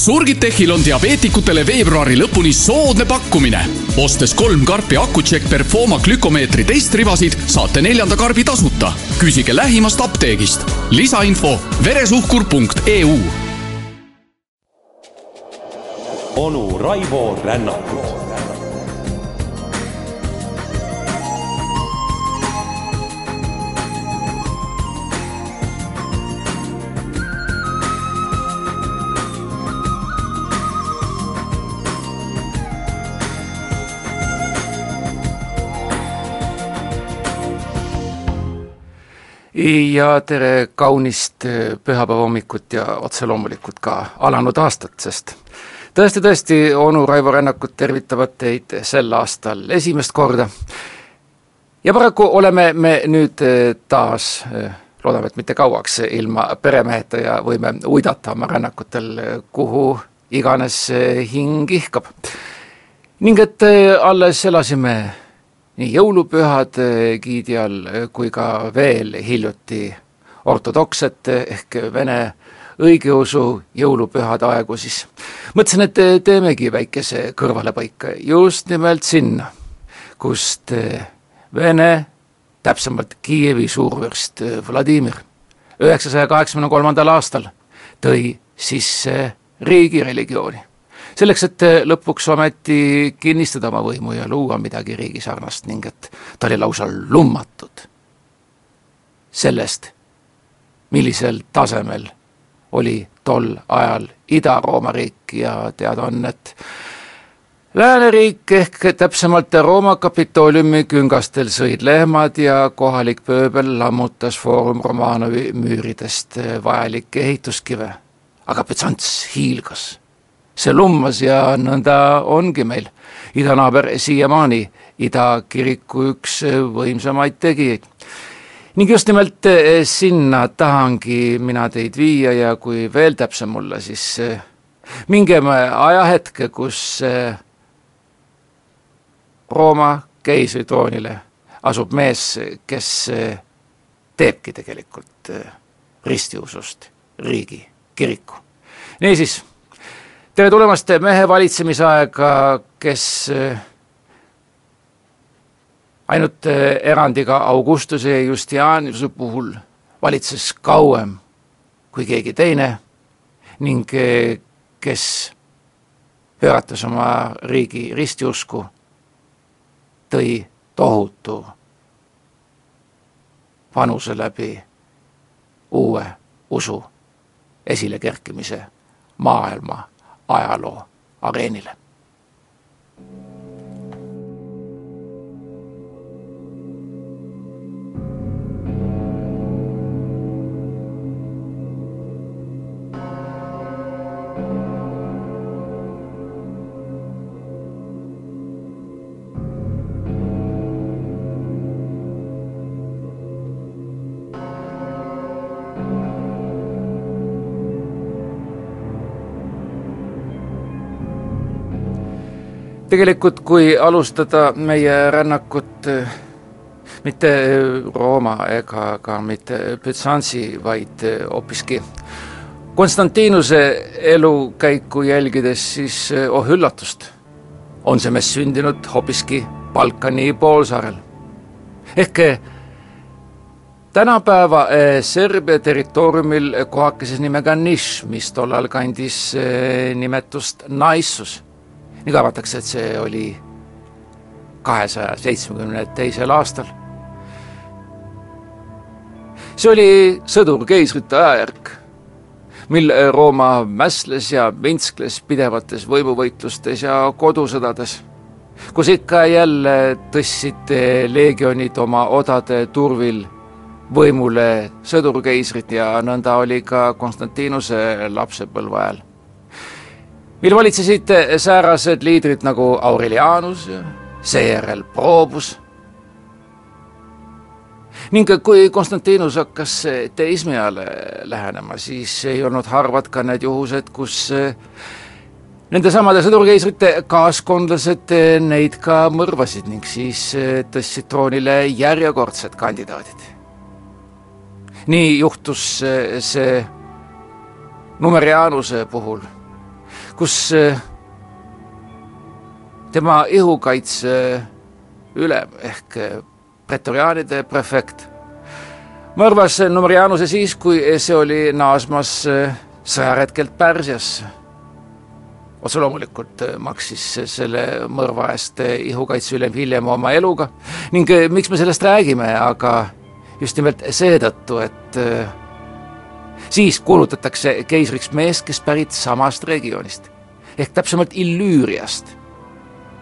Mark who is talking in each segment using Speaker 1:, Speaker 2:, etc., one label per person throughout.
Speaker 1: Surgitechil on diabeetikutele veebruari lõpuni soodne pakkumine. ostes kolm karpi Accu-Check Performa glükomeetri testribasid, saate neljanda karbi tasuta. küsige lähimast apteegist. lisainfo veresuhkur.eu.
Speaker 2: onu Raivo Rännakut
Speaker 3: ja tere kaunist äh, pühapäeva hommikut ja otse loomulikult ka alanud aastat, sest tõesti, tõesti, onu Raivo Rännakut tervitavad teid sel aastal esimest korda. ja paraku oleme me nüüd äh, taas, äh, loodame, et mitte kauaks, ilma peremeheta ja võime uidata oma rännakutel, kuhu iganes hing ihkab. ning et alles elasime nii jõulupühad giidi all kui ka veel hiljuti ortodoksete ehk vene õigeusu jõulupühade aegu, siis mõtlesin, et teemegi väikese kõrvalepõike just nimelt sinna, kust Vene, täpsemalt Kiievi suurvürst Vladimir üheksasaja kaheksakümne kolmandal aastal tõi sisse riigireligiooni selleks, et lõpuks ometi kinnistada oma võimu ja luua midagi riigi sarnast ning et ta oli lausa lummatud sellest, millisel tasemel oli tol ajal Ida-Rooma riik ja teada on, et lääneriik ehk täpsemalt Rooma Kapitooliumi küngastel sõid lehmad ja kohalik pööbel lammutas Foorum Romanovi müüridest vajalikke ehituskive. aga Byzants hiilgas see lummas ja nõnda ongi meil. idanaaber siiamaani idakiriku üks võimsamaid tegijaid. ning just nimelt eh, sinna tahangi mina teid viia ja kui veel täpsem olla, siis eh, mingem ajahetke, kus eh, Rooma keisritroonile asub mees, kes teebki tegelikult ristiusust riigi, kiriku. niisiis tere tulemast mehe valitsemisaega, kes eh, ainult eh, erandiga Augustuse ja Justianuse puhul valitses kauem kui keegi teine ning eh, kes pöörates oma riigi ristiusku, tõi tohutu panuse läbi uue usu esilekerkimise maailma ajaloo areenile. Tegelikult kui alustada meie rännakut eh, mitte Rooma ega ka mitte Byzantsi, vaid eh, hoopiski Konstantinuse elukäiku jälgides, siis eh, oh üllatust, on see mees sündinud hoopiski Balkani poolsaarel. ehk tänapäeva Serbia territooriumil kohakeses nimega Niš, mis tollal kandis nimetust Naissus nüüd arvatakse, et see oli kahesaja seitsmekümne teisel aastal. see oli sõdur-keisrite ajajärk, mil Rooma mässles ja vintskles pidevates võimuvõitlustes ja kodusõdades, kus ikka jälle tõstsid leegionid oma odade turvil võimule sõdur-keisrit ja nõnda oli ka Konstantinuse lapsepõlve ajal mil valitsesid säärased liidrid nagu Aurelianus, seejärel Probus. ning kui Konstantinus hakkas teisme ajale lähenema, siis ei olnud harvad ka need juhused, kus nendesamade sõdurkeisrite kaaskondlased neid ka mõrvasid ning siis tõstsid troonile järjekordsed kandidaadid. nii juhtus see Numerianuse puhul kus tema ihukaitse ülem ehk pretoriaanide prefekt mõrvas Numerianuse siis, kui see oli naasmas sõjaretkelt Pärsiasse. otse loomulikult maksis selle mõrva eest ihukaitse ülem hiljem oma eluga ning miks me sellest räägime, aga just nimelt seetõttu, et siis kuulutatakse keisriks mees, kes pärit samast regioonist ehk täpsemalt Illüüriast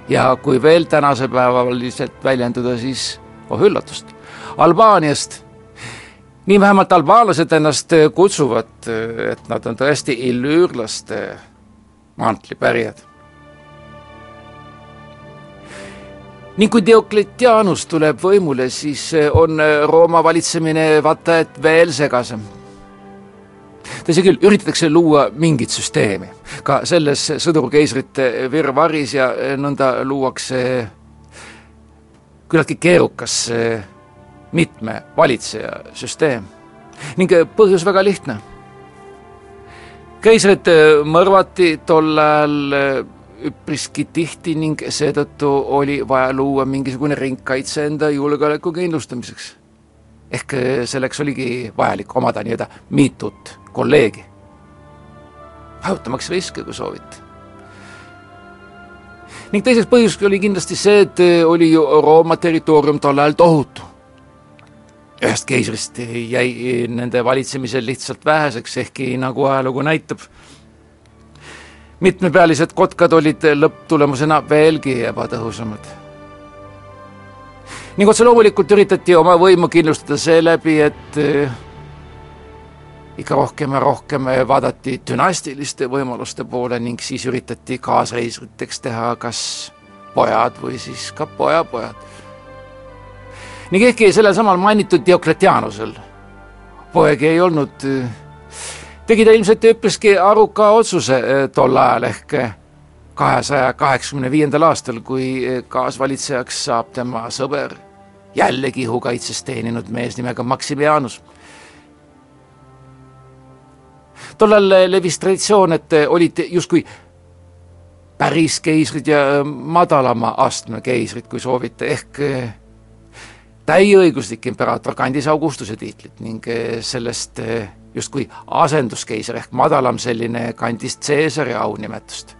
Speaker 3: ja kui veel tänase päevaliselt väljenduda, siis oh üllatust, Albaaniast. nii vähemalt albaanlased ennast kutsuvad, et nad on tõesti illüürlaste mantlipärijad. ning kui Diokletianus tuleb võimule, siis on Rooma valitsemine vaata et veel segasem tõsi küll, üritatakse luua mingit süsteemi. ka selles sõdurkeisrite virvarris ja nõnda luuakse küllaltki keerukas mitme valitseja süsteem. ning põhjus väga lihtne. keisrid mõrvati tol ajal üpriski tihti ning seetõttu oli vaja luua mingisugune ringkaitse enda julgeoleku kindlustamiseks. Ehk selleks oligi vajalik omada nii-öelda mitut kolleegi. hajutamaks riske, kui soovite. ning teiseks põhjuseks oli kindlasti see, et oli ju Rooma territoorium tol ajal tohutu. ühest keisrist jäi nende valitsemisel lihtsalt väheseks, ehkki nagu ajalugu näitab, mitmepealised kotkad olid lõpptulemusena veelgi ebatõhusamad. Ning otse loomulikult üritati oma võimu kindlustada seeläbi, et ikka rohkem ja rohkem vaadati dünastiliste võimaluste poole ning siis üritati kaasreisriteks teha kas pojad või siis ka pojapojad. ning ehkki sellel samal mainitud Diokletianusel poegi ei olnud, tegi ta ilmselt üpriski aruka otsuse eh, tol ajal ehk kahesaja kaheksakümne viiendal aastal, kui kaasvalitsejaks saab tema sõber, jällegi ihukaitses teeninud mees nimega Maximianus tollal levis traditsioon, et olid justkui päris keisrid ja madalama astme keisrid, kui soovite, ehk täieõiguslik imperaator kandis Augustuse tiitlit ning sellest justkui asenduskeiser ehk madalam selline kandis Caesari aunimetust.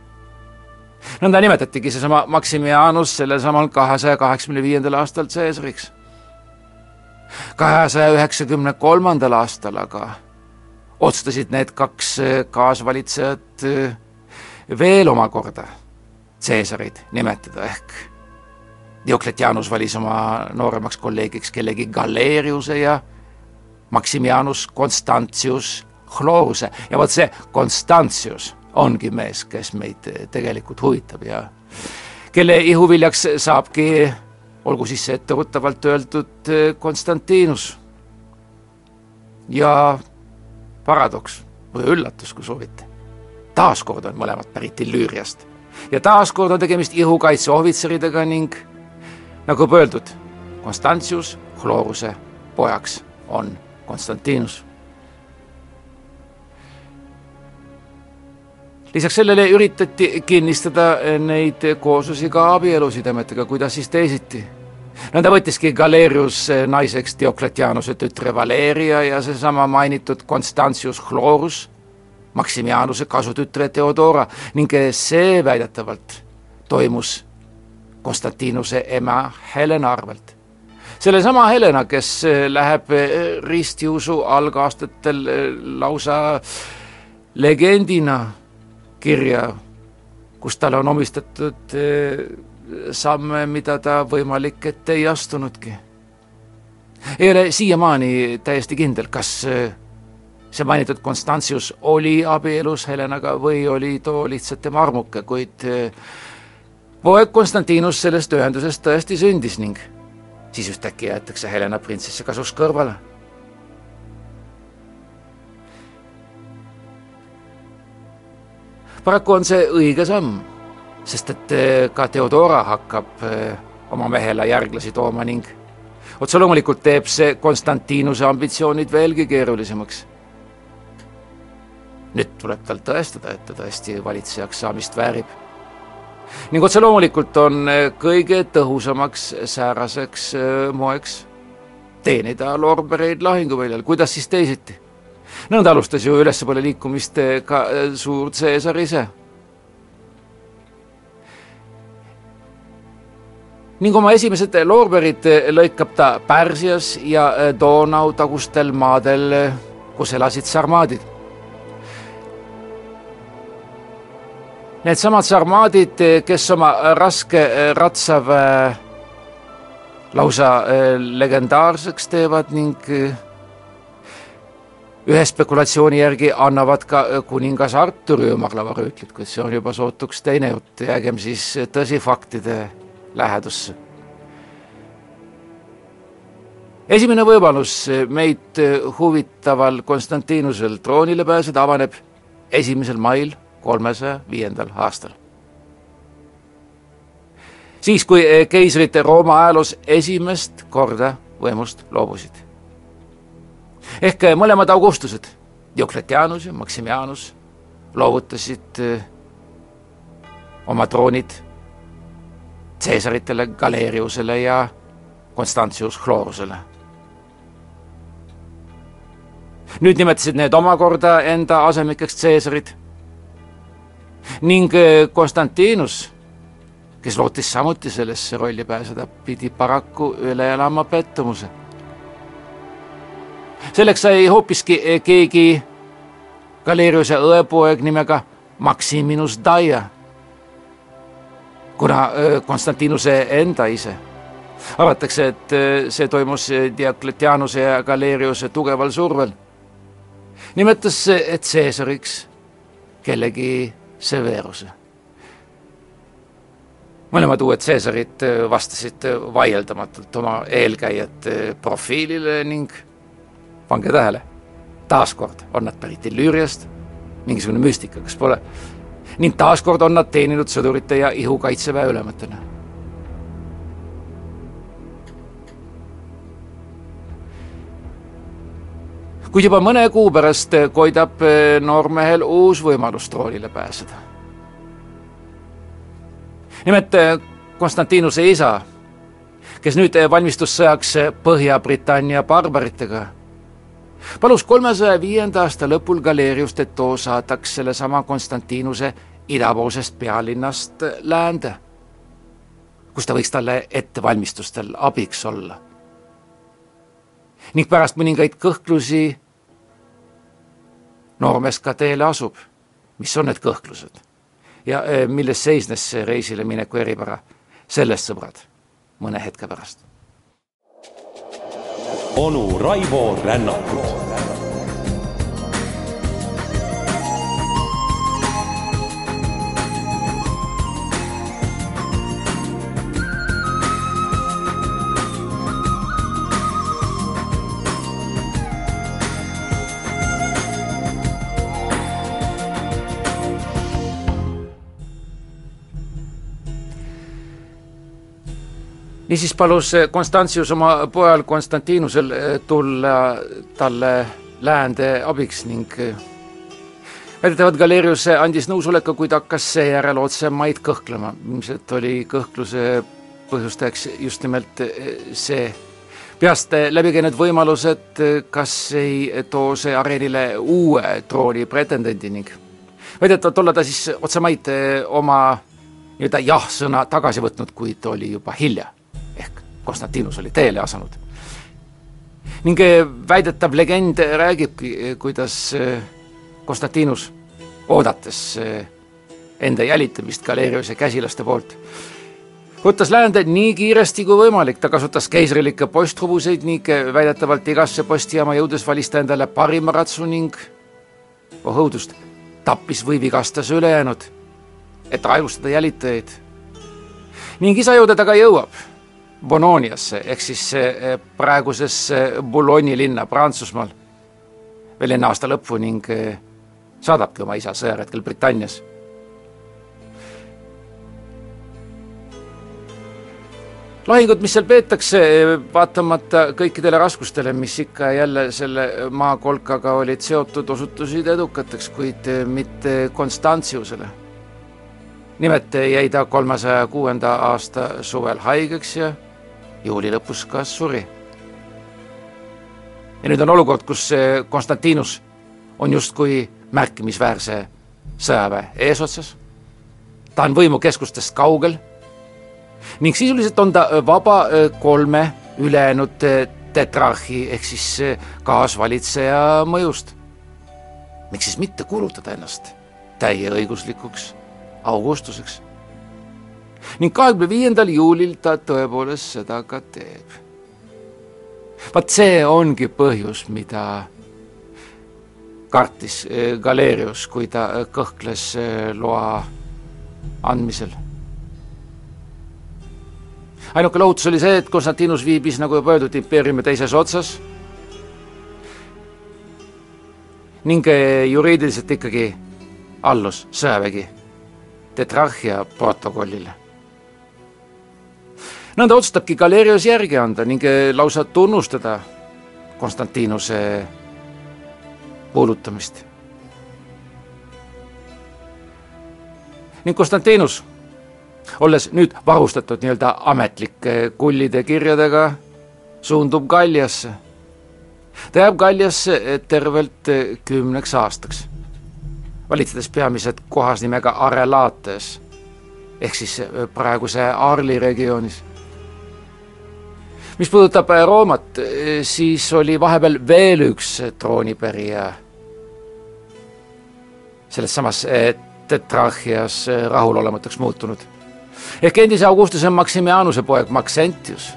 Speaker 3: Nõnda nimetatigi seesama Maximianus sellel samal kahesaja kaheksakümne viiendal aastal Caesariks. kahesaja üheksakümne kolmandal aastal aga otsustasid need kaks äh, kaasvalitsejat äh, veel omakorda Caesarit nimetada, ehk Diokletianus valis oma nooremaks kolleegiks kellegi Galeriuse ja Maximianus Constantius Chloruse ja vot see Constantius ongi mees, kes meid tegelikult huvitab ja kelle ihuviljaks saabki, olgu siis etteruttavalt öeldud, Konstantinus. ja paradoks või üllatus, kui soovite. taaskord on mõlemad pärit Illüüriast ja taaskord on tegemist ihukaitseohvitseridega ning nagu öeldud, Konstantius Chloruse pojaks on Konstantinus. Lisaks sellele üritati kinnistada neid kooslusi ka abielusidemetega, kuidas siis teisiti nõnda võttiski Galerius naiseks Diokletianuse tütre Valeria ja seesama mainitud Constantius Chlorus, Maximianuse kasutütre Theodora ning see väidetavalt toimus Konstantinuse ema Helena arvelt. sellesama Helena, kes läheb ristiusu algaastatel lausa legendina kirja, kus talle on omistatud samme, mida ta võimalik, et ei astunudki. ei ole siiamaani täiesti kindel, kas äh, see mainitud Konstantius oli abielus Helenaga või oli too lihtsalt tema armuke, kuid äh, poeg Konstantinus sellest ühendusest tõesti sündis ning siis ühtäkki jäetakse Helena printsessi kasuks kõrvale. Paraku on see õige samm sest et eh, ka Theodora hakkab eh, oma mehele järglasi tooma ning otse loomulikult teeb see Konstantinuse ambitsioonid veelgi keerulisemaks. nüüd tuleb tal tõestada, et ta tõesti valitsejaks saamist väärib. ning otse loomulikult on kõige tõhusamaks sääraseks moeks teenida loorbereid lahinguväljal, kuidas siis teisiti? Nõnda alustas ju ülespoole liikumist ka suur Caesar ise ning oma esimesed loorberid lõikab ta Pärsias ja Donau tagustel maadel, kus elasid sarmaadid. Needsamad sarmaadid, kes oma raske ratsaväe lausa legendaarseks teevad ning ühe spekulatsiooni järgi annavad ka kuningas Arturi ümarlavarüütlit, kuid see on juba sootuks teine jutt, jäägem siis tõsifaktide lähedusse. esimene võimalus meid huvitaval Konstantinusel troonile pääseda avaneb esimesel mail kolmesaja viiendal aastal. siis, kui keisrid Rooma ajaloos esimest korda võimust loobusid. Ehk mõlemad Augustused, Diocletianus ja Maximianus, loovutasid oma troonid Caesaritele, Galeriusele ja Constantius Chlorusele. nüüd nimetasid need omakorda enda asemikeks Caesarid ning Konstantinus, kes lootis samuti sellesse rolli pääseda, pidi paraku üle elama pettumuse. Selleks sai hoopiski keegi Galeriuse õepoeg nimega Maximinus Daia kuna Konstantinuse enda ise. arvatakse, et see toimus Diocletianuse ja Galeriuse tugeval survel. nimetas Caesariks kellegi Severuse. mõlemad uued Caesarid vastasid vaieldamatult oma eelkäijate profiilile ning pange tähele, taaskord on nad pärit Illüüriast, mingisugune müstika, kas pole? ning taaskord on nad teeninud sõdurite ja ihukaitseväe ülematena. kuid juba mõne kuu pärast koidab noormehel uus võimalus troonile pääseda. nimelt Konstantinuse isa, kes nüüd valmistus sõjaks Põhja-Britannia barbaritega palus kolmesaja viienda aasta lõpul Galeriust, et too saadaks sellesama Konstantinuse idapoolsest pealinnast läände, kus ta võiks talle ettevalmistustel abiks olla. ning pärast mõningaid kõhklusi noormees ka teele asub. mis on need kõhklused ja milles seisnes see reisile mineku eripära, sellest, sõbrad, mõne hetke pärast
Speaker 2: onu Raivo Rännakut
Speaker 3: niisiis palus Konstantius oma pojal Konstantinusel eh, tulla talle läände abiks ning eh, väidetavalt Galerius andis nõusoleku, kuid hakkas seejärel otsemaid kõhklema. ilmselt oli kõhkluse põhjustajaks just nimelt eh, see peast läbi käinud võimalus, et kas ei too see areenile uue trooni pretendendi ning väidetavalt olla ta siis otsemaid oma nii-öelda jah-sõna tagasi võtnud, kuid oli juba hilja Konstantinus oli teele asunud. ning eh, väidetav legend räägibki, eh, kuidas eh, Konstantinus, oodates enda jälitamist Galeriuse käsilaste poolt, võttas läände nii kiiresti kui võimalik, ta kasutas keisrilikke posthobuseid ning väidetavalt igasse postijaama jõudes valis ta endale parima ratsu ning oh õudust, tappis või vigastas ülejäänud, et aeglustada jälitajaid. ning isa ju teda ka jõuab Bononiasse ehk siis eh, praegusesse Boulogne linna Prantsusmaal veel enne aasta lõppu ning eh, saadabki oma isa sõjaretkel Britannias. lahingud, mis seal peetakse, vaatamata kõikidele raskustele, mis ikka jälle selle maakolkaga olid seotud, osutusid edukateks, kuid mitte Konstantiusele. nimelt jäi ta kolmesaja kuuenda aasta suvel haigeks ja juuli lõpus ka suri. ja nüüd on olukord, kus Konstantinus on justkui märkimisväärse sõjaväe eesotsas, ta on võimukeskustest kaugel ning sisuliselt on ta vaba äh, kolme ülejäänud äh, tetrarhi ehk siis kaasvalitseja mõjust. miks siis mitte kuulutada ennast täieõiguslikuks Augustuseks? Ning kahekümne viiendal juulil ta tõepoolest seda ka teeb. vaat see ongi põhjus, mida kartis Galerius, kui ta kõhkles loa andmisel ainuke lohutus oli see, et Konstantinus viibis, nagu juba öeldud, impeeriumi teises otsas ning eh, juriidiliselt ikkagi allus sõjavägi tetrarhia protokollile. Nõnda otsustabki Galerius järgi anda ning eh, lausa tunnustada Konstantinuse kuulutamist. ning Konstantinus olles nüüd varustatud nii-öelda ametlike kullide kirjadega, suundub Galliasse. ta jääb Galliasse tervelt kümneks aastaks, valitsedes peamiselt kohas nimega Arelates ehk siis praeguse Arli regioonis. Mis puudutab Roomat, siis oli vahepeal veel üks troonipärija selles samas tetrarhias rahulolematuks muutunud ehk endise Augustuse Maximianuse poeg Maxentius,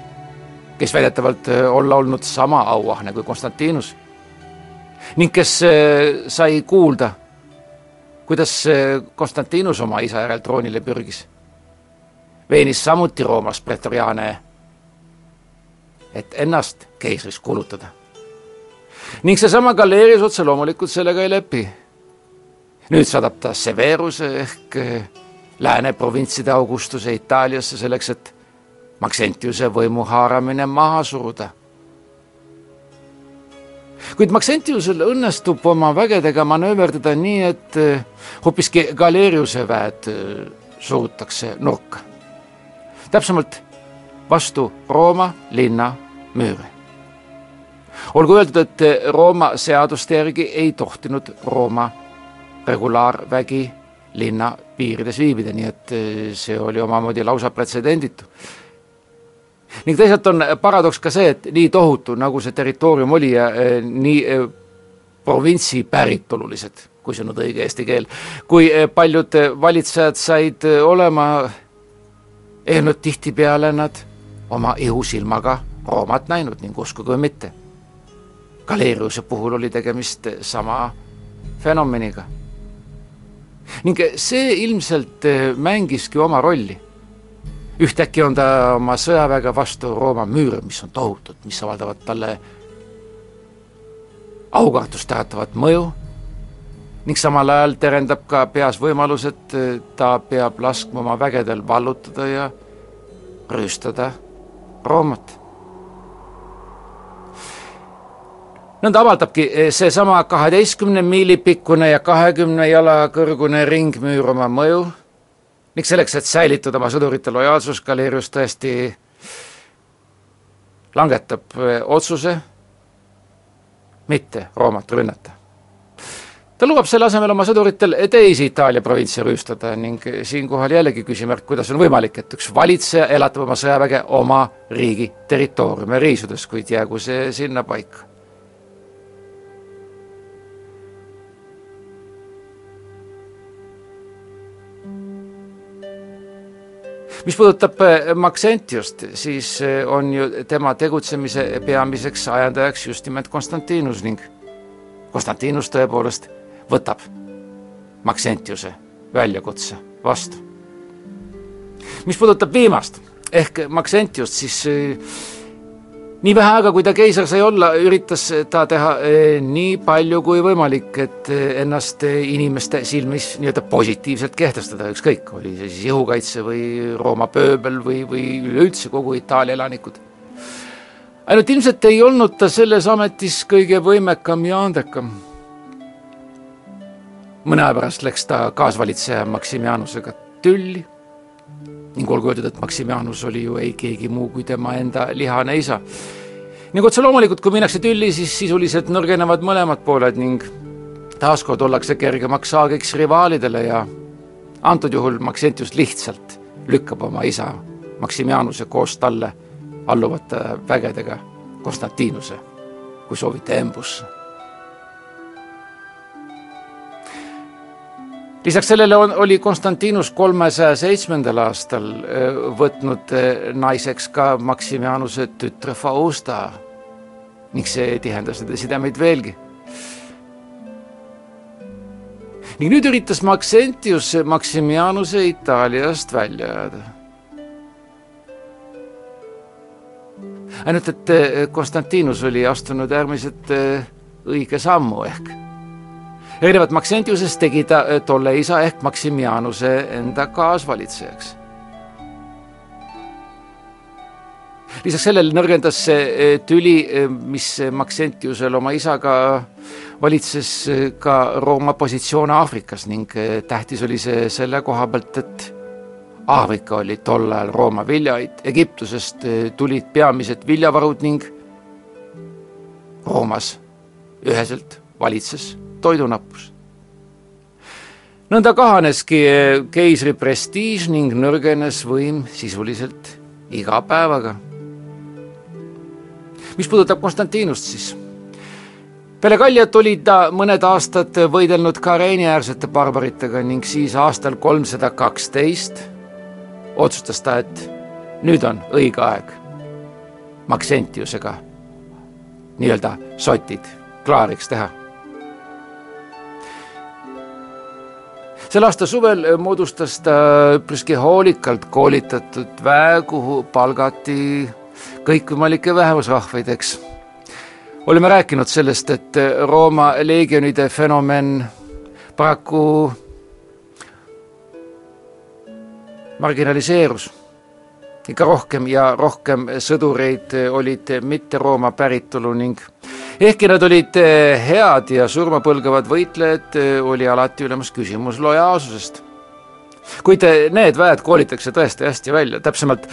Speaker 3: kes väidetavalt äh, olla olnud sama auahne kui Konstantinus ning kes äh, sai kuulda, kuidas äh, Konstantinus oma isa järel troonile pürgis. veenis samuti Roomas pretoriaane, et ennast keisriks kuulutada. ning seesama Galerius otse loomulikult sellega ei lepi. nüüd saadab ta Severuse ehk lääne provintside Augustuse Itaaliasse selleks, et Maxentiuse võimu haaramine maha suruda. kuid Maxentiusel õnnestub oma vägedega manööverdada nii, et eh, hoopiski Galeriuse väed eh, surutakse nurka. täpsemalt vastu Rooma linna müüre. olgu öeldud, et Rooma seaduste järgi ei tohtinud Rooma regulaarvägi linna piirides viibida, nii et eh, see oli omamoodi lausa pretsedenditu. ning teisalt on paradoks ka see, et nii tohutu, nagu see territoorium oli ja eh, nii eh, provintsi päritolulised, kui see on nüüd õige eesti keel, kui paljud valitsejad said olema, eelnud tihtipeale nad oma ihusilmaga Roomat näinud ning uskuge või mitte, Galeriuse puhul oli tegemist sama fenomeniga ning see ilmselt mängiski oma rolli. ühtäkki on ta oma sõjaväega vastu Rooma müüre, mis on tohutud, mis avaldavad talle aukartust äratavat mõju ning samal ajal terendab ka peas võimalus, et ta peab laskma oma vägedel vallutada ja rüüstada Roomat nõnda avaldabki eh, seesama kaheteistkümne miili pikkune ja kahekümne jala kõrgune ringmüür oma mõju ning selleks, et säilitada oma sõdurite lojaalsus, Galerius tõesti langetab eh, otsuse mitte Roomat rünnata. Ta lubab selle asemel oma sõduritel teisi Itaalia provintse rüüstada ning siinkohal jällegi küsimärk, kuidas on võimalik, et üks valitseja elatab oma sõjaväge oma riigi territooriume riisudes, kuid jäägu see sinna paika. Mis puudutab äh, Maxentiust, siis äh, on ju tema tegutsemise peamiseks ajendajaks just nimelt Konstantinus ning Konstantinus tõepoolest võtab Maxentiuse väljakutse vastu. mis puudutab viimast ehk Maxentiust, siis äh, nii vähe aega, kui ta keisar sai olla, üritas ta teha eh, nii palju kui võimalik, et eh, ennast inimeste silmis nii-öelda positiivselt kehtestada, ükskõik, oli see siis jõukaitse või Rooma pööbel või, või üleüldse kogu Itaalia elanikud. ainult ilmselt ei olnud ta selles ametis kõige võimekam ja andekam. Mõne aja pärast läks ta kaasvalitseja Maximianusega tülli ning olgu öeldud, et Maximianus oli ju ei keegi muu kui tema enda lihane isa. ning otse loomulikult, kui minnakse tülli, siis sisuliselt nõrgenevad mõlemad pooled ning taaskord ollakse kergemaks saagiks rivaalidele ja antud juhul Maxentius lihtsalt lükkab oma isa Maximianuse koos talle alluvate vägedega Konstantinuse, kui soovite, embusse lisaks sellele on, oli Konstantinus kolmesaja seitsmendal aastal äh, võtnud äh, naiseks ka Maximianuse tütre Fausta ning see tihendas nende sidemeid veelgi. ning nüüd üritas Maxentius Maximianuse Itaaliast välja ajada. ainult et äh, Konstantinus oli astunud äärmiselt õige sammu ehk erinevalt Maxentiusest tegi ta äh, tolle isa ehk Maximianuse enda kaasvalitsejaks. lisaks sellele nõrgendas see äh, tüli, äh, mis Maxentiusel oma isaga valitses ka Rooma positsioone Aafrikas ning tähtis oli see selle koha pealt, et Aafrika oli tol ajal Rooma viljaid, Egiptusest tulid peamised viljavarud ning Roomas üheselt valitses toidunappus. nõnda kahaneski keisri prestiiž ning nõrgenes võim sisuliselt iga päevaga. mis puudutab Konstantinust, siis peale Kaljat oli ta mõned aastad võidelnud Kareeni-äärsete barbaritega ning siis aastal kolmsada kaksteist otsustas ta, et nüüd on õige aeg Maxentiusega nii-öelda sotid klaariks teha selle aasta suvel moodustas ta üpriski hoolikalt koolitatud väe, kuhu palgati kõikvõimalikke vähemusrahvaid, eks. oleme rääkinud sellest, et Rooma leegionide fenomen paraku marginaliseerus ikka rohkem ja rohkem sõdureid olid mitte Rooma päritolu ning ehkki nad olid eh, head ja surmapõlgavad võitlejad, eh, oli alati ülemas küsimus lojaalsusest. kuid eh, need väed koolitakse tõesti hästi välja, täpsemalt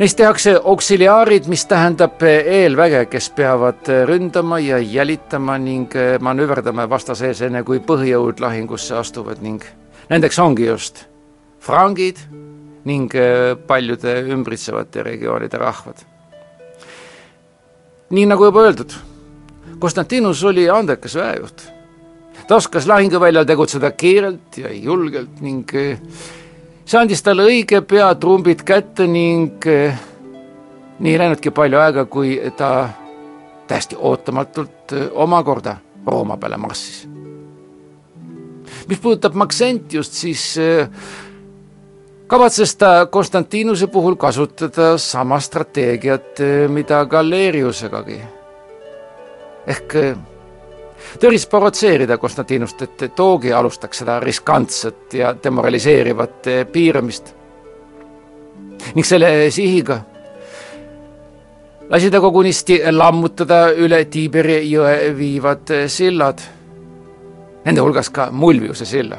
Speaker 3: Neist tehakse auksiliaarid, mis tähendab eelväge, kes peavad ründama ja jälitama ning manööverdama vastase ees, enne kui põhijõud lahingusse astuvad ning nendeks ongi just frangid ning paljude ümbritsevate regioonide rahvad. nii nagu juba öeldud Konstantinus oli andekas väejuht. ta oskas lahinguväljal tegutseda kiirelt ja julgelt ning eh, see andis talle õige pea trumbid kätte ning eh, nii ei läinudki palju aega, kui ta täiesti ootamatult eh, omakorda Rooma peale massis. mis puudutab Maxentiust, siis kavatses ta Konstantinuse puhul kasutada sama strateegiat, mida Galeriusegagi ehk ta üritas provotseerida Konstantinust, et toogi alustaks seda riskantset ja demoraliseerivat äh, piiramist. ning selle sihiga lasi ta kogunisti lammutada üle Tiiberi jõe viivad äh, sillad, nende hulgas ka Mulviuse silla.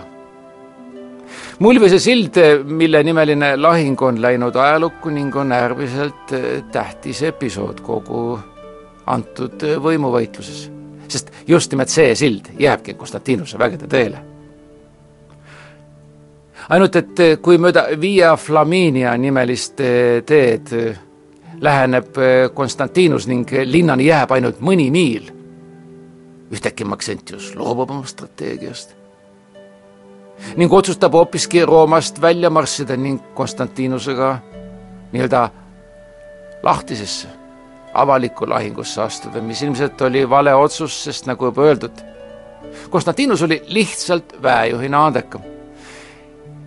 Speaker 3: Mulviuse sild, mille nimeline lahing on läinud ajalukku ning on äärmiselt tähtis episood kogu antud võimuvõitluses, sest just nimelt see sild jääbki Konstantinuse vägede teele. ainult et kui mööda Via Flaminia nimelist teed läheneb Konstantinus ning linnani jääb ainult mõni miil, ühtäkki Maxentius loobub oma strateegiast. Ning otsustab hoopiski Roomast välja marssida ning Konstantinusega nii-öelda lahtisesse avalikku lahingusse astuda, mis ilmselt oli vale otsus, sest nagu juba öeldud, Konstantinus oli lihtsalt väejuhina andekam.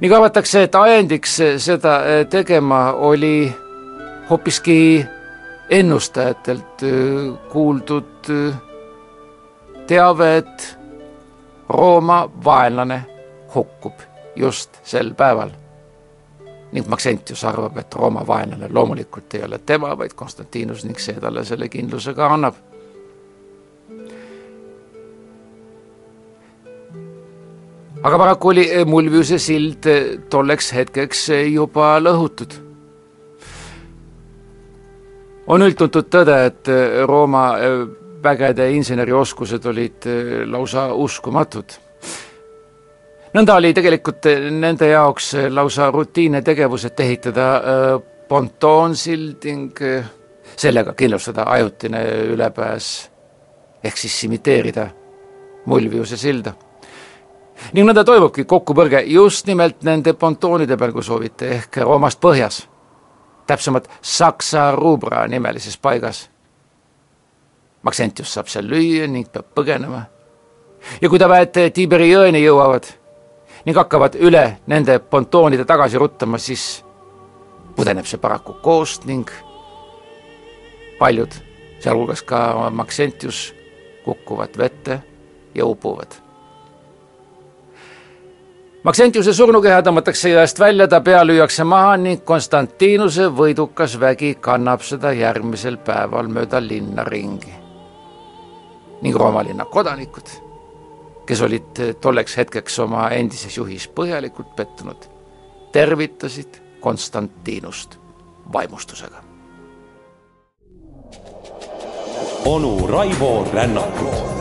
Speaker 3: nii arvatakse, et ajendiks seda eh, tegema oli hoopiski ennustajatelt kuuldud teave, et Rooma vaenlane hukkub just sel päeval. Ning Maxentius arvab, et Rooma vaenlane loomulikult ei ole tema, vaid Konstantinus ning see talle selle kindluse ka annab. aga paraku oli Mulviuse sild tolleks hetkeks juba lõhutud on üldtuntud tõde, et Rooma vägede insenerioskused olid lausa uskumatud. Nõnda oli tegelikult äh, nende jaoks äh, lausa rutiinne tegevus, et ehitada pontoonsild ning sellega kindlustada ajutine ülepääs ehk siis imiteerida Mulviuse silda. ning nõnda toimubki kokkupõrge just nimelt nende pontoonide peal, kui soovite, ehk Roomast põhjas, täpsemalt Saksa Rubra nimelises paigas Maxentius saab seal lüüa ning peab põgenema. ja kui ta väed Tiiberi jõeni jõuavad ning hakkavad üle nende pontoonide tagasi ruttama, siis pudeneb see paraku koost ning paljud, sealhulgas ka Maxentius, kukuvad vette ja upuvad. Maxentiuse surnukeha tõmmatakse jõest välja, ta pea lüüakse maha ning Konstantinuse võidukas vägi kannab seda järgmisel päeval mööda linna ringi ning Rooma linna kodanikud, kes olid tolleks hetkeks oma endises juhis põhjalikult pettunud, tervitasid Konstantinust vaimustusega.
Speaker 2: onu Raivo Rännakut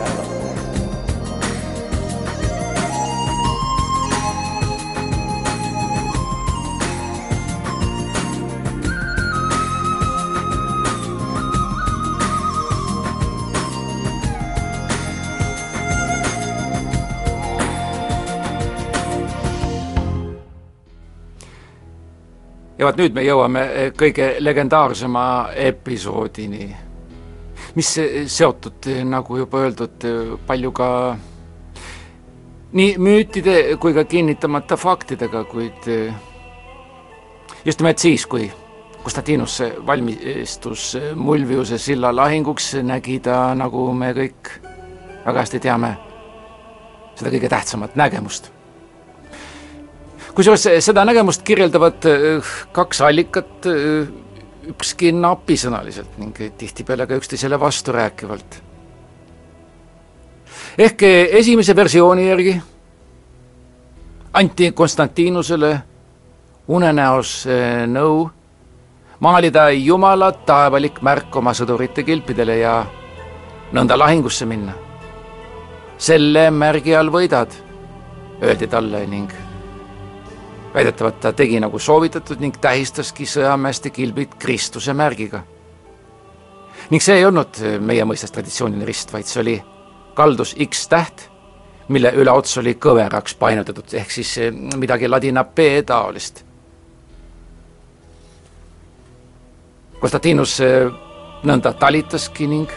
Speaker 3: ja vot nüüd me jõuame eh, kõige legendaarsema episoodini, mis seotud, eh, nagu juba öeldud, eh, palju ka nii müütide kui ka kinnitamata faktidega, kuid just nimelt siis, kui Konstantinus valmistus Mulviuse silla lahinguks, nägi ta, nagu me kõik väga hästi teame, seda kõige tähtsamat nägemust kusjuures seda nägemust kirjeldavad äh, kaks allikat, äh, ükski napisõnaliselt ning tihtipeale ka üksteisele vasturääkivalt. ehk äh, esimese versiooni järgi anti Konstantinusele unenäos nõu maalida Jumala taevalik märk oma sõdurite kilpidele ja nõnda lahingusse minna. selle märgi all võidad, öeldi talle ning väidetavalt ta tegi nagu soovitatud ning tähistaski sõjameeste kilbid Kristuse märgiga. ning see ei olnud meie mõistes traditsiooniline rist, vaid see oli kaldus X täht, mille üleots oli kõveraks painutatud, ehk siis eh, midagi ladina P taolist. Konstantinus eh, nõnda talitaski ning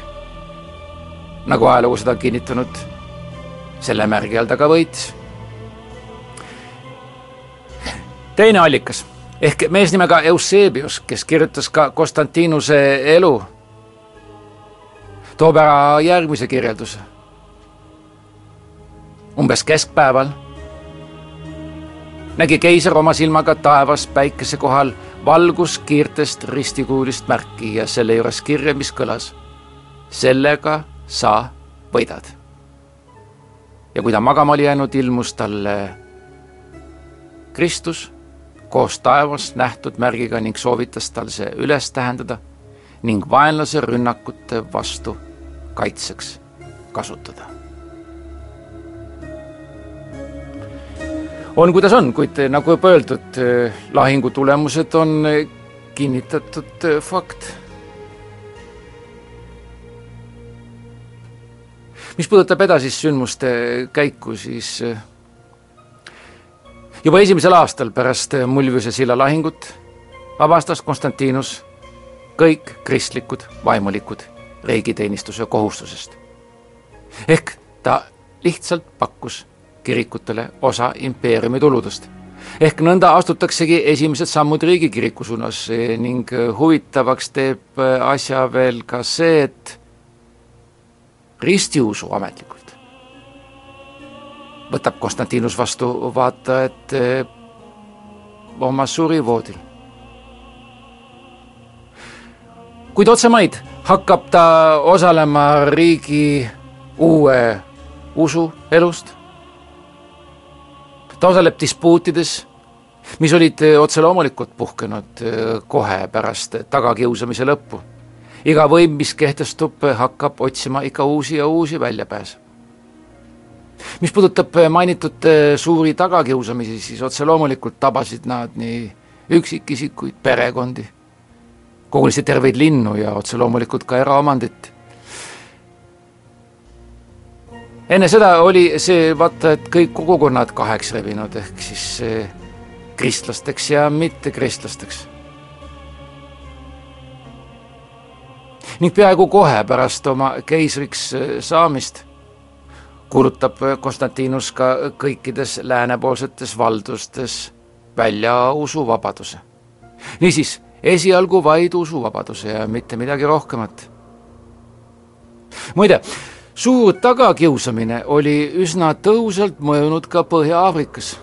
Speaker 3: nagu ajalugu seda kinnitanud, selle märgi all ta ka võitis teine allikas ehk mees nimega Eusebius, kes kirjutas ka Konstantinuse elu, toob ära järgmise kirjelduse. umbes keskpäeval nägi keiser oma silmaga taevas päikese kohal valguskiirtest ristikuulist märki ja selle juures kirja, mis kõlas. sellega sa võidad. ja kui ta magama oli jäänud, ilmus talle Kristus koos taevas nähtud märgiga ning soovitas tal see üles tähendada ning vaenlase rünnakute vastu kaitseks kasutada. on, kuidas on, kuid nagu juba öeldud, lahingu tulemused on kinnitatud fakt. mis puudutab edasist sündmuste käiku, siis juba esimesel aastal pärast Mulviuse silla lahingut vabastas Konstantinus kõik kristlikud vaimulikud riigiteenistuse kohustusest. ehk ta lihtsalt pakkus kirikutele osa impeeriumi tuludest. ehk nõnda astutaksegi esimesed sammud riigikiriku suunas ning huvitavaks teeb asja veel ka see, et ristiusu ametlikult võtab Konstantinus vastu vaata et oma surivoodil. kuid otsemaid hakkab ta osalema riigi uue usu elust. ta osaleb dispuutides, mis olid otse loomulikult puhkenud äh, kohe pärast tagakiusamise lõppu. iga võim, mis kehtestub, hakkab otsima ikka uusi ja uusi väljapääse mis puudutab mainitud äh, suuri tagakiusamisi, siis otse loomulikult tabasid nad nii üksikisikuid, perekondi, kogunisti terveid linnu ja otse loomulikult ka eraomandit. enne seda oli see vaata, et kõik kogukonnad kaheks rebinud, ehk siis äh, kristlasteks ja mittekristlasteks. ning peaaegu kohe pärast oma keisriks saamist kuulutab Konstantinus ka kõikides läänepoolsetes valdustes välja usuvabaduse. niisiis, esialgu vaid usuvabaduse ja mitte midagi rohkemat. muide, suur tagakiusamine oli üsna tõhusalt mõjunud ka Põhja-Aafrikas,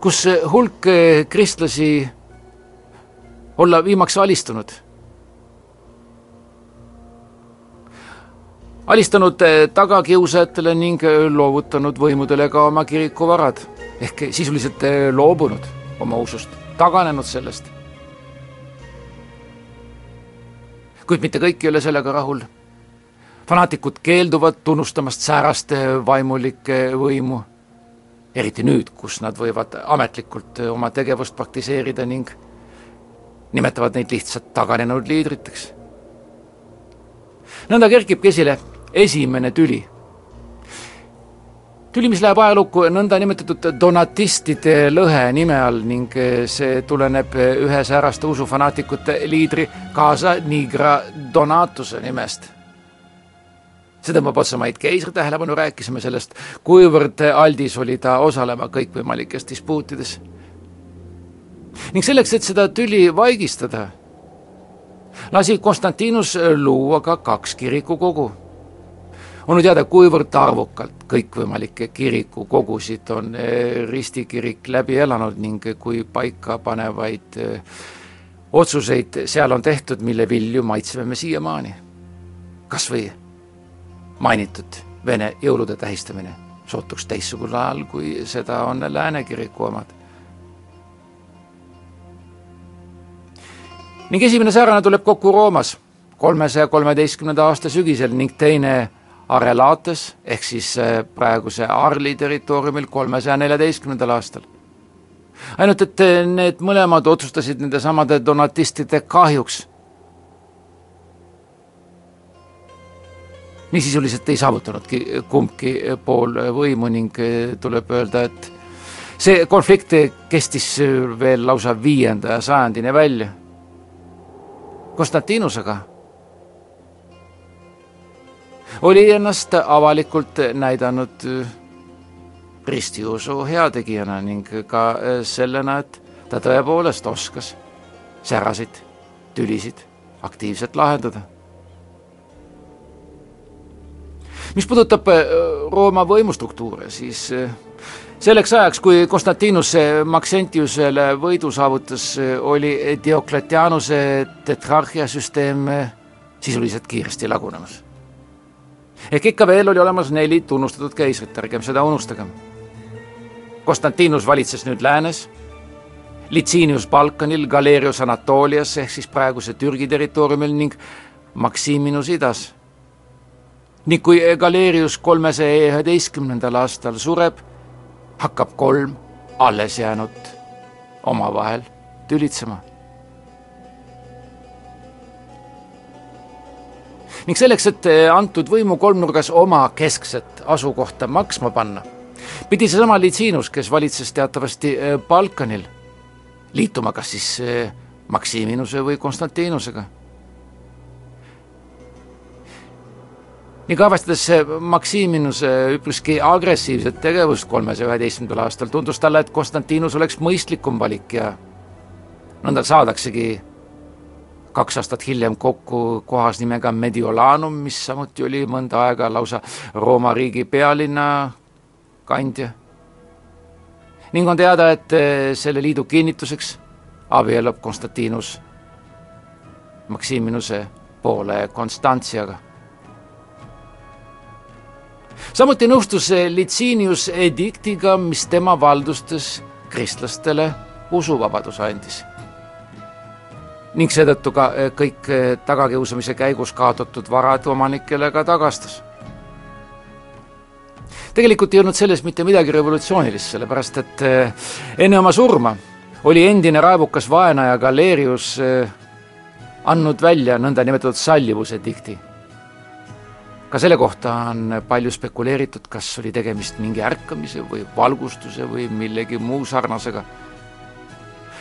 Speaker 3: kus hulk kristlasi olla viimaks alistunud alistanud eh, tagakiusajatele ning eh, loovutanud võimudele ka oma kirikuvarad ehk sisuliselt eh, loobunud oma usust, taganenud sellest. kuid mitte kõik ei ole sellega rahul. fanaatikud keelduvad tunnustamast säärast vaimulikke võimu, eriti nüüd, kus nad võivad ametlikult oma tegevust praktiseerida ning nimetavad neid lihtsalt taganenud liidriteks. nõnda kerkibki esile esimene tüli. tüli, mis läheb ajalukku nõndanimetatud donatistide lõhe nime all ning see tuleneb ühe sääraste usufanaatikute liidri Casa Nigra Donatuse nimest see tõmbab otsemaid keisri tähelepanu, rääkisime sellest, kuivõrd aldis oli ta osalema kõikvõimalikes dispuutides. ning selleks, et seda tüli vaigistada, lasi Konstantinus luua ka kaks kirikukogu on ju teada, kuivõrd arvukalt kõikvõimalikke kirikukogusid on eh, ristikirik läbi elanud ning kui paikapanevaid eh, otsuseid seal on tehtud, mille vilju maitseme me siiamaani. kas või mainitud Vene jõulude tähistamine sootuks teistsugusel ajal, kui seda on Lääne kiriku omad. ning esimene säärane tuleb kokku Roomas kolmesaja kolmeteistkümnenda aasta sügisel ning teine Arelates ehk siis äh, praeguse Arli territooriumil kolmesaja neljateistkümnendal aastal. ainult et äh, need mõlemad otsustasid nendesamade donatistide kahjuks. nii sisuliselt ei saavutanudki kumbki pool võimu ning äh, tuleb öelda, et see konflikt kestis veel lausa viienda sajandini välja. Konstantinus aga oli ennast avalikult näidanud äh, ristiusu heategijana ning ka äh, sellena, et ta tõepoolest oskas särasid tülisid aktiivselt lahendada. mis puudutab äh, Rooma võimustruktuure, siis selleks ajaks, kui Konstantinus Maxentiusele võidu saavutas, oli Diokletianuse tetrarhia süsteem sisuliselt kiiresti lagunemas ehk ikka veel oli olemas neli tunnustatud keisrit, ärgem seda unustagem. Konstantinus valitses nüüd läänes, Litsinius Balkanil, Galerius Anatoolias ehk siis praeguse Türgi territooriumil ning Maximinus idas. ning kui Galerius kolmesaja üheteistkümnendal aastal sureb, hakkab kolm alles jäänut omavahel tülitsema ning selleks, et eh, antud võimu kolmnurgas oma keskset asukohta maksma panna, pidi seesama Litsinus, kes valitses teatavasti eh, Balkanil, liituma kas siis eh, Maximinuse või Konstantinusega. ning arvestades Maximinuse üpriski agressiivset tegevust kolmesaja üheteistkümnendal aastal, tundus talle, et Konstantinus oleks mõistlikum valik ja nõnda saadaksegi kaks aastat hiljem kokku kohas nimega Mediolanum, mis samuti oli mõnda aega lausa Rooma riigi pealinna kandja. ning on teada, et selle liidu kinnituseks abiellub Konstantinus Maximinuse poole Konstantsiaga samuti nõustus Licinius ediktiga, mis tema valdustes kristlastele usuvabaduse andis. Ning seetõttu ka eh, kõik eh, tagakiusamise käigus kaotatud varad omanikele ka tagastas. tegelikult ei olnud selles mitte midagi revolutsioonilist, sellepärast et eh, enne oma surma oli endine raevukas vaenaja Galerius andnud välja nõndanimetatud sallivuse dikti ka selle kohta on palju spekuleeritud, kas oli tegemist mingi ärkamise või valgustuse või millegi muu sarnasega.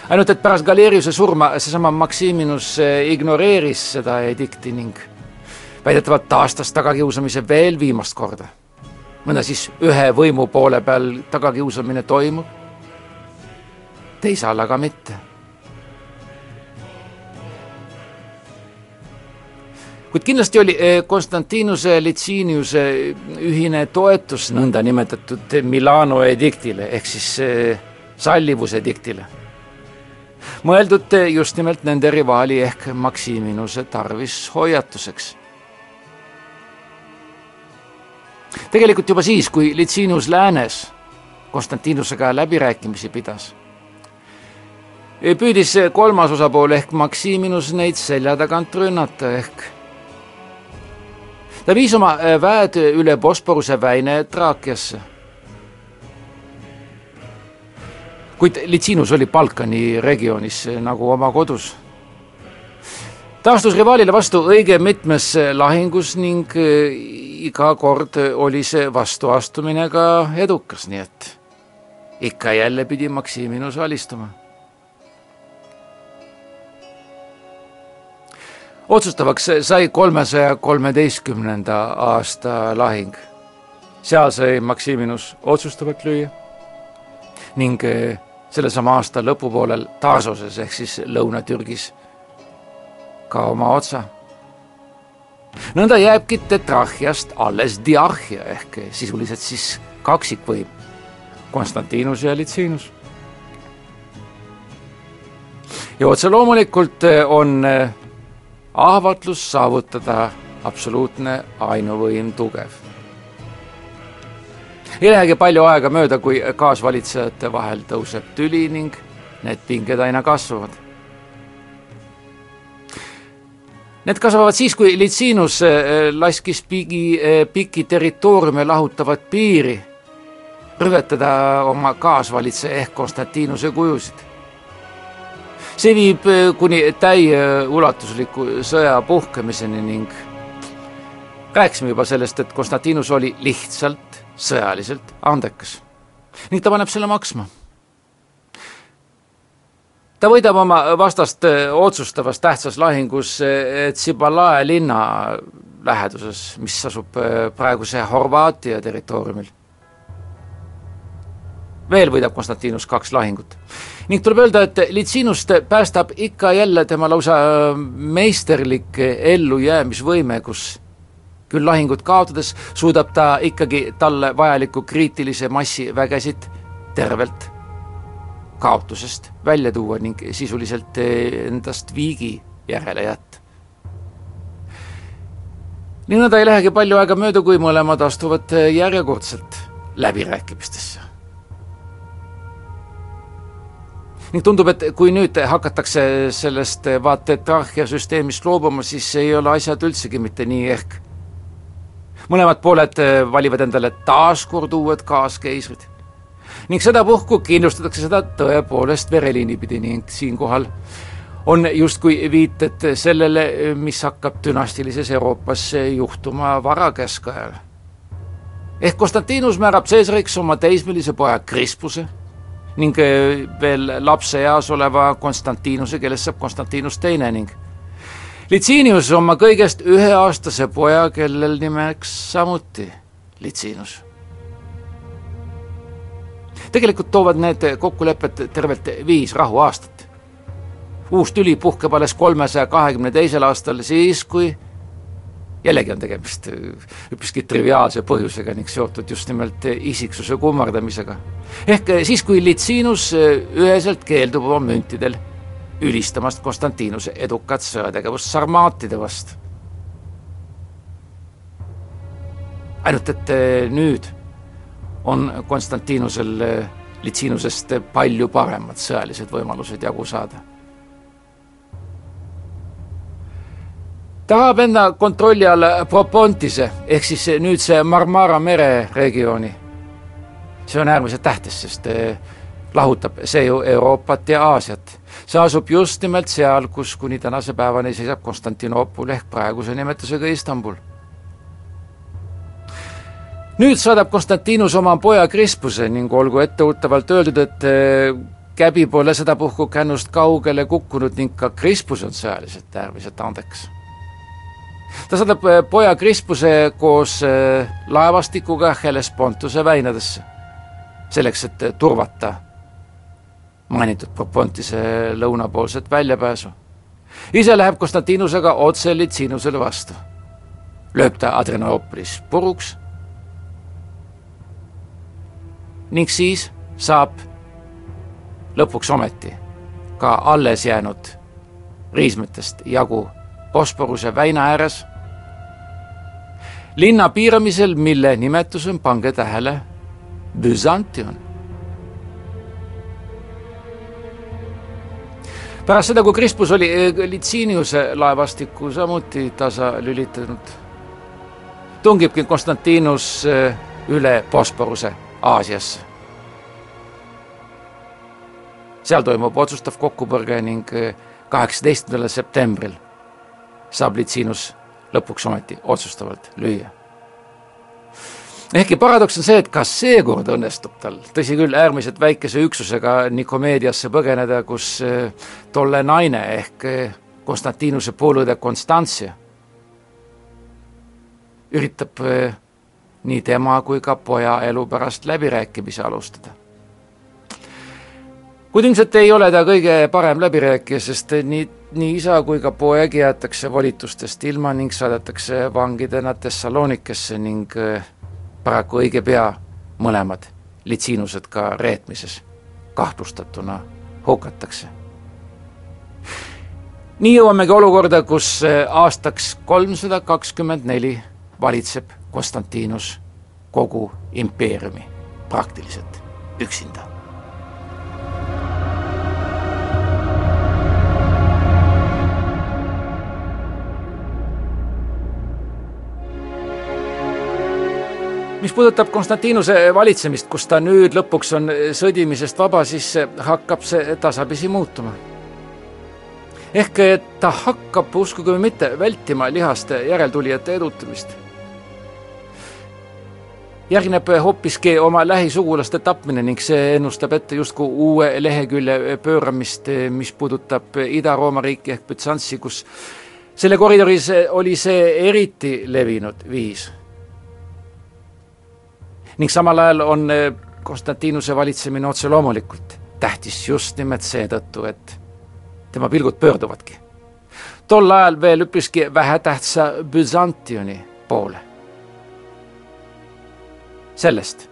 Speaker 3: Ainult et pärast Galeriuse surma seesama Maximinus eh, ignoreeris seda edikti ning väidetavalt taastas tagakiusamise veel viimast korda. mõnda siis ühe võimu poole peal tagakiusamine toimub, teise all aga mitte kuid kindlasti oli eh, Konstantinuse Liciniuse ühine toetus nõndanimetatud Milano ediktile ehk siis eh, sallivuse ediktile. Mõeldud just nimelt nende rivaali ehk Maximinuse tarvis hoiatuseks. tegelikult juba siis, kui Licinius läänes Konstantinusega läbirääkimisi pidas püüdis kolmas osapool ehk Maximinus neid selja tagant rünnata ehk ta viis oma väed üle Bosporuse väine Traakiasse. Kuid Litsinus oli Balkani regioonis nagu oma kodus. ta astus rivaalile vastu õige mitmes lahingus ning iga kord oli see vastuastumine ka edukas, nii et ikka jälle pidi Maximinus alistuma otsustavaks sai kolmesaja kolmeteistkümnenda aasta lahing. seal sai Maximinus otsustavalt lüüa ning eh, sellesama aasta lõpupoolel Tarsoses ehk siis Lõuna-Türgis ka oma otsa. nõnda jääbki tetrarhiast alles diarhia ehk sisuliselt siis kaksikvõim, Konstantinus ja Litsinus. ja otse loomulikult eh, on eh, ahvatlus saavutada absoluutne ainuvõim tugev. Ei lähegi palju aega mööda, kui kaasvalitsejate vahel tõuseb tüli ning need pinged aina kasvavad. Need kasvavad siis, kui Litsinus eh, laskis pigi, eh, pikki territooriume lahutavat piiri rüvetada oma kaasvalitseja ehk Konstantinuse kujusid see viib kuni täieulatusliku sõja puhkemiseni ning rääkisime juba sellest, et Konstantinus oli lihtsalt sõjaliselt andekas ning ta paneb selle maksma. ta võidab oma vastast äh, otsustavas tähtsas lahingus äh, Tsibalae linna läheduses, mis asub praeguse Horvaatia territooriumil. veel võidab Konstantinus kaks lahingut ning tuleb öelda, et Litsinust päästab ikka jälle tema lausa meisterlik ellujäämisvõime, kus küll lahingut kaotades suudab ta ikkagi talle vajaliku kriitilise massi vägesid tervelt kaotusest välja tuua ning sisuliselt endast viigi järele jätta. nii nõnda ei lähegi palju aega mööda, kui mõlemad astuvad järjekordselt läbirääkimistesse ning tundub, et kui nüüd hakatakse sellest vaata etarhia süsteemist loobuma, siis ei ole asjad üldsegi mitte nii ehk mõlemad pooled valivad endale taas kord uued kaaskeisrid. ning sedapuhku kindlustatakse seda tõepoolest vereliini pidi ning siinkohal on justkui viited sellele, mis hakkab dünastilises Euroopas juhtuma varakeskajal. ehk Konstantinus määrab Caesariks oma teismelise poja Krispuse ning eh, veel lapseeas oleva Konstantinuse, kellest saab Konstantinus teine ning Litsinius oma kõigest üheaastase poja, kellel nimeks samuti Litsinus. tegelikult toovad need kokkulepped tervelt viis rahuaastat. uus tüli puhkeb alles kolmesaja kahekümne teisel aastal, siis kui jällegi on tegemist üpriski triviaalse põhjusega ning seotud just nimelt isiksuse kummardamisega. ehk siis, kui Litsinus üheselt keeldub oma müntidel ülistamast Konstantinuse edukat sõjategevust sarmaatide vastu. ainult et eh, nüüd on Konstantinusel eh, Litsinusest palju paremad sõjalised võimalused jagu saada. tahab enda kontrolli alla Propontise ehk siis nüüdse Marmara mere regiooni. see on äärmiselt tähtis, sest eh, lahutab see ju Euroopat ja Aasiat see asub just nimelt seal, kus kuni tänase päevani seisab Konstantinoopol ehk praeguse nimetusega Istanbul. nüüd saadab Konstantinus oma poja Krispuse ning olgu etteruttavalt öeldud, et eh, käbi pole sedapuhku kännust kaugele kukkunud ning ka Krispus on sõjaliselt äärmiselt andekas. ta saadab eh, poja Krispuse koos eh, laevastikuga Hellespontuse väinadesse, selleks et turvata mainitud Propontise lõunapoolset väljapääsu. ise läheb Konstantinusega otse Litsinusele vastu. lööb ta Adrenoopolis puruks ning siis saab lõpuks ometi ka alles jäänud riismetest jagu Bosporuse väina ääres, linna piiramisel, mille nimetus on, pange tähele, Byzantion pärast seda, kui Crispus oli eh, Litsiniuse laevastikku samuti tasa lülitanud, tungibki Konstantinus eh, üle Bosporuse Aasiasse. seal toimub otsustav kokkupõrge ning eh, kaheksateistkümnendal septembril saab Litsinus lõpuks ometi otsustavalt lüüa ehkki paradoks on see, et kas seekord õnnestub tal, tõsi küll, äärmiselt väikese üksusega Nikomeediasse põgeneda, kus eh, tolle naine ehk eh, Konstantinuse poolõde Konstantsia üritab eh, nii tema kui ka poja elu pärast läbirääkimisi alustada. kuid ilmselt ei ole ta kõige parem läbirääkija, sest nii, nii isa kui ka poeg jäetakse volitustest ilma ning saadetakse vangidena Thessalonikesse ning paraku õige pea mõlemad litsiinused ka reetmises kahtlustatuna hukatakse. nii jõuamegi olukorda, kus aastaks kolmsada kakskümmend neli valitseb Konstantinus kogu impeeriumi praktiliselt üksinda mis puudutab Konstantinuse valitsemist, kus ta nüüd lõpuks on sõdimisest vaba, siis hakkab see tasapisi muutuma. ehk ta hakkab, uskuge või mitte, vältima lihaste järeltulijate edutamist. järgneb hoopiski oma lähisugulaste tapmine ning see ennustab ette justkui uue lehekülje pööramist, mis puudutab Ida-Rooma riiki ehk Bütsantsi, kus selle koridoris oli see eriti levinud viis ning samal ajal on eh, Konstantinuse valitsemine otse loomulikult tähtis just nimelt seetõttu, et tema pilgud pöörduvadki tol ajal veel üpriski vähetähtsa Byzantioni poole. sellest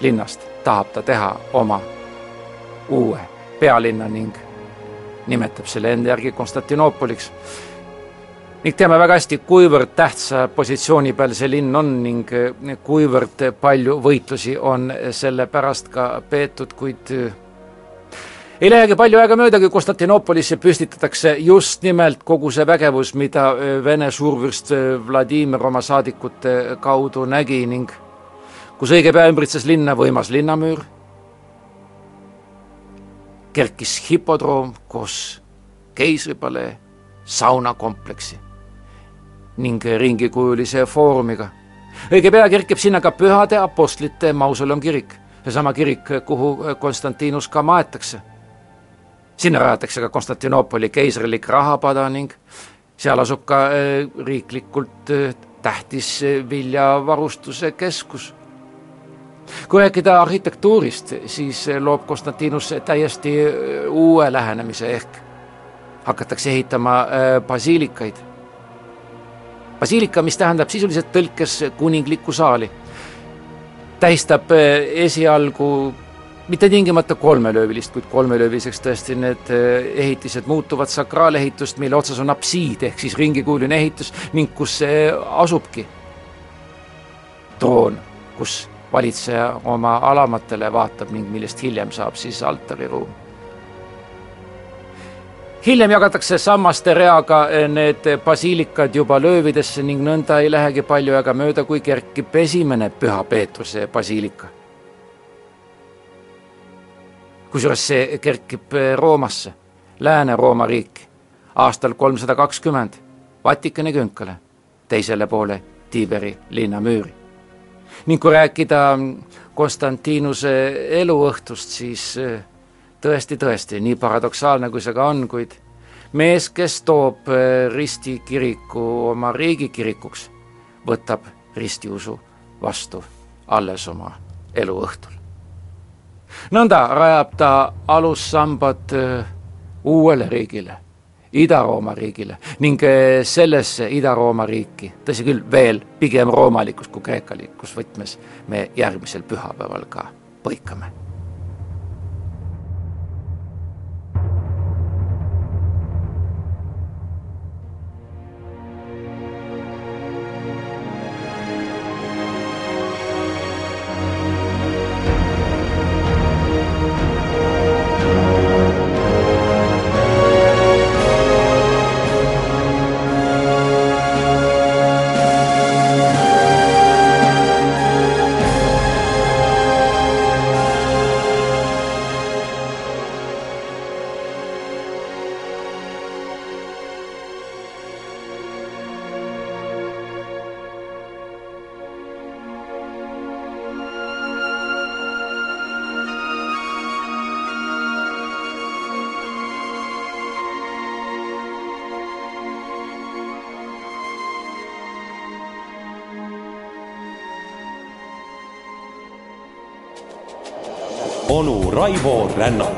Speaker 3: linnast tahab ta teha oma uue pealinna ning nimetab selle enda järgi Konstantinoopoliks ning teame väga hästi, kuivõrd tähtsa positsiooni peal see linn on ning eh, kuivõrd palju võitlusi on selle pärast ka peetud, kuid eh, ei lähegi palju aega mööda, kui Konstantinoopolisse püstitatakse just nimelt kogu see vägevus, mida eh, Vene suurvürst Vladimir oma saadikute kaudu nägi ning kus õige pea ümbritses linna võimas linnamüür, kerkis hipodroom koos keisripalee saunakompleksi ning ringikujulise foorumiga. õige pea kerkib sinna ka pühade apostlite mausoleum kirik, seesama kirik, kuhu Konstantinus ka maetakse. sinna rajatakse ka Konstantinoopoli keisrilik rahapada ning seal asub ka riiklikult tähtis viljavarustuse keskus. kui rääkida arhitektuurist, siis loob Konstantinus täiesti uue lähenemise, ehk hakatakse ehitama basiilikaid. Basiilika, mis tähendab sisuliselt tõlkes kuninglikku saali, tähistab esialgu mitte tingimata kolmelöövilist, kuid kolmelööviliseks tõesti need ehitised muutuvad sakraalehitust, mille otsas on apsiid ehk siis ringikujuline ehitus ning kus asubki troon, kus valitseja oma alamatele vaatab ning millest hiljem saab siis altariruum. Hiljem jagatakse sammaste reaga need basiilikad juba löövidesse ning nõnda ei lähegi palju aega mööda, kui kerkib esimene Püha Peetruse basiilika kusjuures see kerkib Roomasse, Lääne-Rooma riiki, aastal kolmsada kakskümmend Vatikani künkale, teisele poole Tiiberi linnamüüri. ning kui rääkida Konstantinuse eluõhtust, siis tõesti, tõesti, nii paradoksaalne kui see ka on, kuid mees, kes toob ristikiriku oma riigikirikuks, võtab ristiusu vastu alles oma eluõhtul nõnda rajab ta alussambad uuele riigile, Ida-Rooma riigile ning sellesse Ida-Rooma riiki, tõsi küll, veel pigem roomalikus kui kreekalikus võtmes me järgmisel pühapäeval ka põikame
Speaker 2: onu Raivo Rännakut